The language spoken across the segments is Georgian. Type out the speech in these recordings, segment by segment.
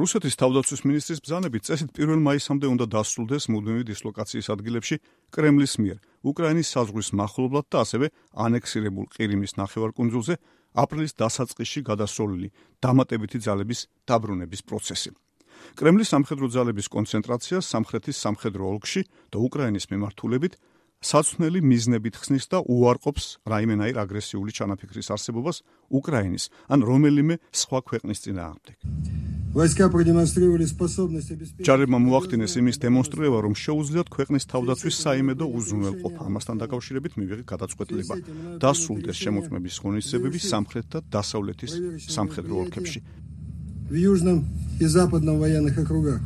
რუსეთის თავდაცვის მინისტრის ბრძანებით წესით 1 მაისამდე უნდა დასრულდეს მუდმივი დისლოკაციის ადგილებში კრემლის მიერ უკრაინის საზღვრის მახლობლად და ასევე ანექსირებულ ყირიმის ნახევარკუნძულზე აპრილის დასაწყისში გადასროლილი დამატებითი ძალების დაბრუნების პროცესი. კრემლის სამხედრო ძალების კონცენტრაცია სამხრეთის სამხედრო ოლქში და უკრაინის მიმართულებით საცნელი მიზნებით ხსნის და უარყოფს რაიმენაირ აგრესიული ჩანაფიქრის არსებობას უკრაინის ან რომელიმე სხვა ქვეყნის წინააღმდეგ. Войска продемонстрировали способность обеспечить ჯარებმა მოახდინეს იმის დემონსტრირება, რომ შეუძლიათ ქვეყნის თავდაცვის საიმედო უზრუნველყოფა. ამასთან დაკავშირებით მივიღე გადაწყვეტილება დასრულდეს შემოწმების ღონისძიებები სამხრეთ და დასავლეთის სამხედრო ოლქებში. в южном и западном военных округах.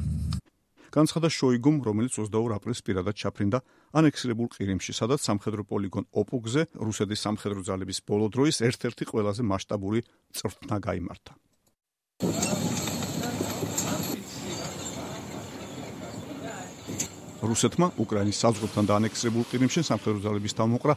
განცხადა შოიგუმ, რომელიც 22 აპრილს პირადად ჩაფრინდა ანექსირებულ ყირიმში, სადაც სამხედრო პოლიგონ ოპუგზე რუსეთის სამხედრო ძალების ბოლო დროის ერთ-ერთი ყველაზე მასშტაბური წვრთნა გამართა. რუსეთმა უკრაინის საზღვრთან და ანექსირებულ ყირიმში სამხედრო ძალების დამოყრა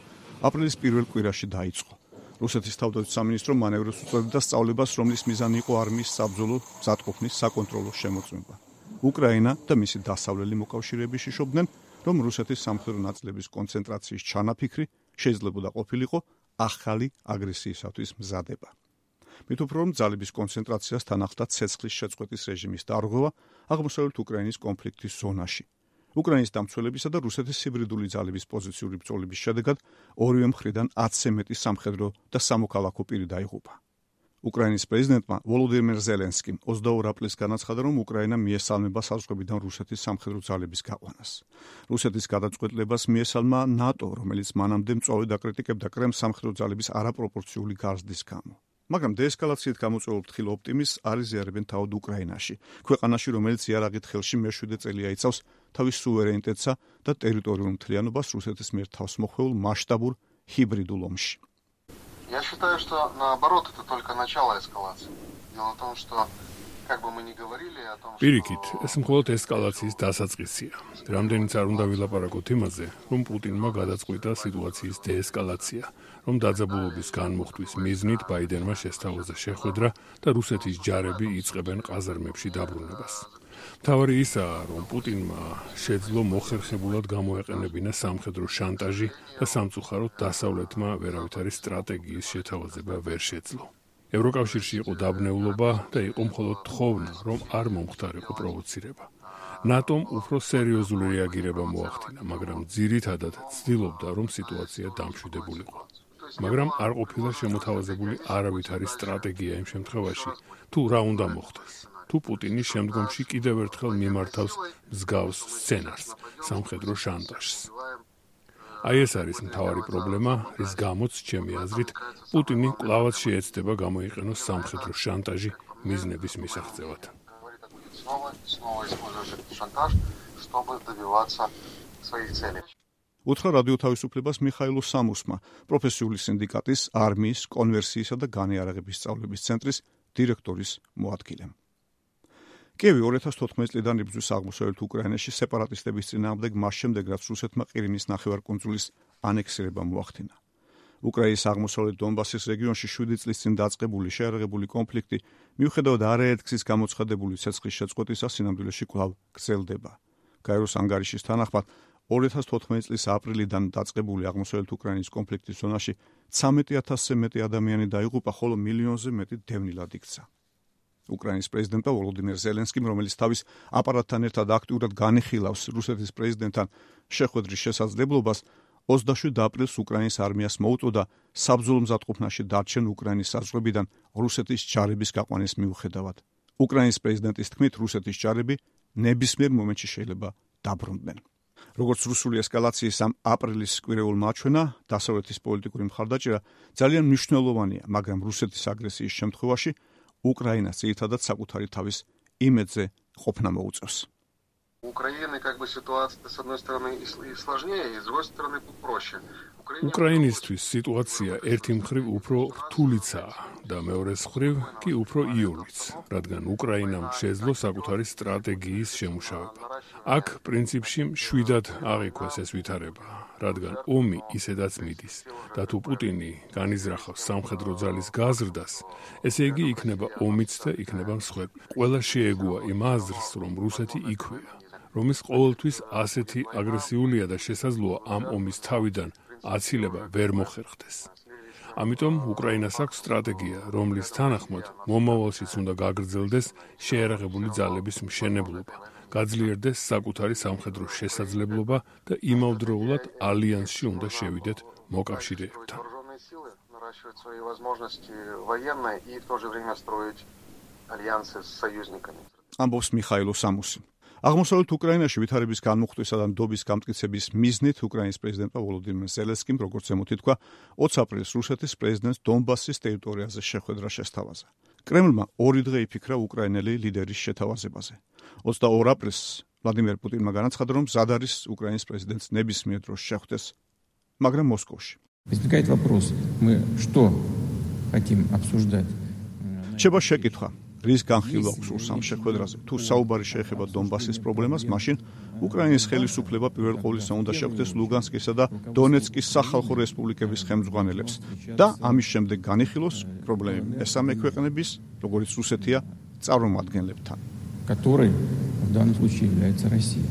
აპრილის პირველ კვირაში დაიწყო. რუსეთის თავდაცვის სამინისტრო მანევრებს უწევდა სწავლებას, რომლის მიზანი იყო არმიის საბრძოლო მზადყოფნის საკონტროლო შემოწმება. უკრაინა და მისი დასავლელი მოკავშირეები შეშობდნენ, რომ რუსეთის სამხედრო ნაწილების კონცენტრაციის ჩანაფიქრი შეიძლებოდა ყოფილიყო ახალი აგრესიისათვის მზადება. მით უფრო რომ ძალების კონცენტრაციას თან ახლდა ცეცხლის შეწყვეტის რეჟიმის დარღვევა აღმოსავლეთ უკრაინის კონფლიქტის ზონაში. უკრაინის დამცველებისა და რუსეთის ჰიბრიდული ძალების პოზიციური ბრძოლების შედეგად ორივე მხრიდან 10-ზე მეტი სამხედრო და სამოქალაქო პირი დაიღუპა. უკრაინის პრეზიდენტმა ვოლოდიმირ ზელენსკიმ 22 აპრილს განაცხადა, რომ უკრაინა მიესალმება საზღვრებიდან რუსეთის სამხედრო ძალების გაყვანას. რუსეთის გადაწყვეტლებას მიესალმა ნატო, რომელიც მანამდე მწვავედ აკრიტიკებდა კრემს სამხედრო ძალების არაპროპორციული გაზრდის გამო. მაგრამ დეესკალაციით გამოწვეულ ფრთხილ ოპტიმიზმს არიზიარებენ თავად უკრაინაში, ქვეყანაში, რომელიც იარაღით ხელში მე-7 წელია იცავს თავის სუვერენიტეტსა და ტერიტორიულ მთლიანობას რუსეთის მიერ თავს მოხვეულ მასშტაბურ ჰიბრიდულ ომში. Я считаю, что наоборот это только начало эскалации. Дело в том, что как бы мы ни говорили о том, что Пирикит, ეს მხოლოდ ესკალაციის დასაწყისია. რამდენიც არ უნდა ვილაპარაკოთ იმაზე, რომ პუტინმა გადაწყვიტა სიტუაციის დეესკალაცია. რომ დაძაბულობის განმუხტვის მიზნით ბაიდენმა შესთავაზა შეხვედრა და რუსეთის ჯარები იწყებენ ყაზარმებში დაბრუნებას. თავარი ისაა, რომ პუტინმა შეძლო მოხერხებულად გამოეყენებინა სამხედრო შანტაჟი და სამწუხაროდ დასავლეთმა ვერავითარი სტრატეგიის შეთავაზება ვერ შეძლო. ევროკავშირში იყო დაბნეულობა და იყო მხოლოდ თხოვნა, რომ არ მომხდარიყო პროვოცირება. ნატომ უფრო სერიოზული რეაგირება მოახდინა, მაგრამ ძირითადად ცდილობდა, რომ სიტუაცია დამშვიდებულიყო. მაგრამ არ ყოფილა შემოთავაზებული არავითარი სტრატეგია იმ შემთხვევაში, თუ რა უნდა მოხდეს. თუ პუტინი შემდგომში კიდევ ერთხელ მიმართავს მსგავს სცენარს, სამხედრო შანტაჟს. აი ეს არის მთავარი პრობლემა, რის გამოც ჩემი აზრით პუტინი კლავაც შეეცდება გამოიყენოს სამხედრო შანტაჟი მიზნების მისაღწევად. чтобы добиваться своих целей. უთხრა რადიო თავისუფლებას მიხაილო სამუსმა, პროფესიული სინდიკატის არმიის კონვერსიისა და განიარაღების სწავლების ცენტრის დირექტორის მოადგილემ. კიევი 2014 წლიდან იბრძვის აღმოსავლეთ უკრაინაში სეპარატისტების წინააღმდეგ მას შემდეგ, რაც რუსეთმა ყირიმის ნახევარკუნძულის ანექსირება მოახდინა. უკრაინის აღმოსავლეთ დონბასის რეგიონში 7 წლის წინ დაწყებული შეერაღებული კონფლიქტი მიუხედავად არაერთგზის გამოცხადებული ცეცხლის შეწყვეტისა სინამდვილეში კვლავ გრძელდება. გაეროს ანგარიშის თანახმად 2014 წლის აპრილიდან დაწყებული აღმოსავლეთ უკრაინის კონფლიქტის ზონაში 13000-ზე მეტი ადამიანი დაიღუპა, ხოლო მილიონზე მეტი დევნილად იქცა. უკრაინის პრეზიდენტა ვოლოდიმირ ზელენსკიმ, რომელიც თავის აპარატთან ერთად აქტიურად განიხილავს რუსეთის პრეზიდენტთან შეხვედრის შესაძლებლობას, 27 აპრილს უკრაინის არმიას მოუწოდა საბრძოლო მზადყოფნაში დარჩენ უკრაინის საზღვრებიდან რუსეთის ჯარების გაყვანის მიუხედავად. უკრაინის პრეზიდენტის თქმით, რუსეთის ჯარები ნებისმიერ მომენტში შეიძლება დაბრუნდნენ. როგორც რუსული ესკალაციის ამ აპრილის კვირეულ მაჩვენა, დასავლეთის პოლიტიკური მხარდაჭერა ძალიან მნიშვნელოვანია, მაგრამ რუსეთის აგრესიის შემთხვევაში უკრაინას ერთადაც საკუთარი თავის იმედზე ყოფნა მოუწევს. Украины как бы ситуация с одной стороны и сложнее, и с другой стороны проще. უკრაინისთვის სიტუაცია ერთი მხრივ უფრო რთულიცაა და მეორე მხრივ კი უფრო იოლიც, რადგან უკრაინამ შეძლო საკუთარი სტრატეგიის შემუშავება. აქ პრინციპში მშვიდად აღიქვეს ეს ვითარება, რადგან ომი ისედაც მიდის და თუ პუტინი განიზრახავს სამხედრო ძალის გაზრდას, ესე იგი იქნება ომიც და იქნება მსხვერპ. ყველა შეეგუა იმ აზრს, რომ რუსეთი იქვეა, რომის ყოველთვის ასეთი აგრესიულია და შესაძლოა ამ ომის თავიდან აცილება ვერ მოხერხდეს. ამიტომ უკრაინას აქვს სტრატეგია, რომლის თანახმად მომავალშიც უნდა გაგრძელდეს შეერაღებული ძალების მშენებლობა. გაძლიერდეს საკუთარი სამხედრო შესაძლებლობა და იმავდროულად ალიანსში უნდა შევიდეთ მოკავშირეებთან. наращивать свои возможности военные и в то же время строить альянсы с союзниками. ამბობს მიხაილო სამუსი. აღმოსავლეთ უკრაინაში ვითარების განმუხტვისა და ნდობის გამტკიცების მიზნით უკრაინის პრეზიდენტმა ვოლოდიმირ ზელენსკიმ როგორც ემოთი თქვა 20 აპრილს რუსეთის პრეზიდენტს დონბასის ტერიტორიაზე შეხვედრა შესთავაზა. კრემლმა ორი დღე იფიქრა უკრაინელი ლიდერის შეთავაზებაზე. 22 აპრილს ვლადიმერ პუტინმა განაცხადა, რომ ზად არის უკრაინის პრეზიდენტს ნებისმიერ დროს შეხვდეს, მაგრამ მოსკოვში. Возникает вопрос: мы что хотим обсуждать? შევა შეკითხვა: რის განხილვა გვსურს ამ შეხვედრაზე. თუ საუბარი შეეხება დონბასის პრობლემას, მაშინ უკრაინის ხელისუფლება პირველ ყოვლისა უნდა შეხვდეს ლუგანსკისა და დონეცკის სახალხო რესპუბლიკების ხელმძღვანელებს და ამის შემდეგ განიხილოს პრობლემები მესამე ქვეყნების, როგორც რუსეთია, წარმომადგენლებთან, которые в данном случае является Россия.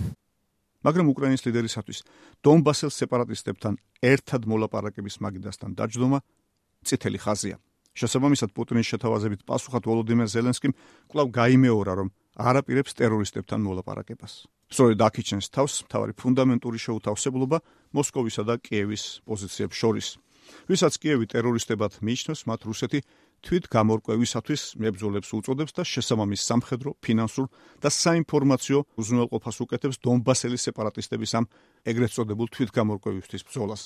მაგრამ უკრაინის ლიდერისათვის დონბასელ სეპარატისტებთან ერთად მოლაპარაკების მაგიდასთან დაჯდომა წითელი ხაზია. შესაბამისად პუტინის შეთავაზებით პასუხად ვოლოდიმირ ზელენსკიმ კვლავ გაიმეორა, რომ არაპირებს ტერორისტებთან მოლაპარაკებას. სწორედ აქიჩენს თავს თავარი ფუნდამენტური შეუთავსებლობა მოსკოვისა და კიევის პოზიციებს შორის. ვისაც კიევი ტერორისტებად მიიჩნევს, მათ რუსეთი თვით გამორკვევისათვის მებრძოლებს უწოდებს და შესაბამის სამხედრო, ფინანსურ და საინფორმაციო უზრუნველყოფას უკეთებს დონბასელი სეპარატისტების ამ ეგრეთ წოდებულ თვით გამორკვევისთვის ბრძოლას.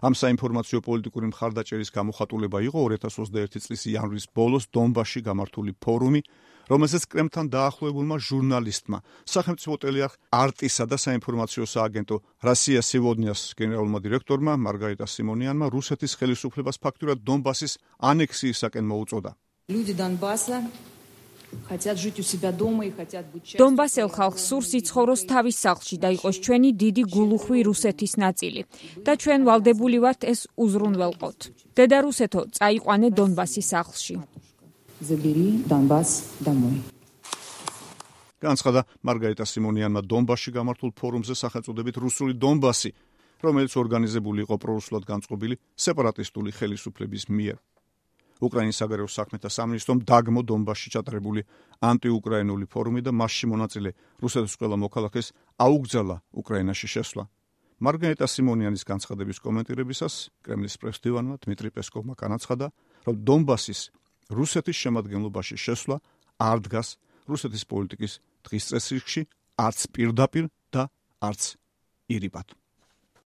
ამ საინფორმაციო პოლიტიკური მხარდაჭერის გამოხატულება იყო 2021 წლის იანვრის ბოლოს დონბასში გამართული ფორუმი, რომელზეც კრემთან დაახლოებულმა ჟურნალისტმა, სახელმწიფო ტელეარხ არტისა და საინფორმაციო სააგენტო რუსია სევოდნიას გენერალურმა დირექტორმა მარგარიტა სიმონიანმა რუსეთის ხელისუფლებას ფაქტურად დონბასის ანექსიისაკენ მოუწოდა. Люди Донбасса დონბასელ ხალხს სურს იცხოვროს თავის სახლში და იყოს ჩვენი დიდი გულუხვი რუსეთის ნაწილი და ჩვენ ვალდებული ვართ ეს უზრუნველყოთ. დედა რუსეთო, წაიყვანე დონბასის სახლში. ზებირი დონბას დამოი. განცხადა მარგარიტა სიმონიანმა დონბასში გამართულ ფორუმზე სახელწოდებით რუსული დონბასი, რომელიც ორგანიზებული იყო პრორუსულად განწყობილი სეპარატისტული ხელისუფლების მიერ. უკრაინის საგარეო საქმეთა სამინისტრომ დაგმო დონბასში ჩატარებული ანტიუკრაინული ფორუმი და მასში მონაწილე რუსეთის ყველა მოქალაქეს აუგზალა უკრაინაში შესვლა. მარგარიტა სიმონიანის განცხადების კომენტირებისას კრემლის პრესდივანმა დმიტრი პესკოვმა განაცხადა, რომ დონბასის რუსეთის შემადგენლობაში შესვლა არ დგას რუსეთის პოლიტიკის დღის წესრიგში, არც პირდაპირ და არც ირიბად.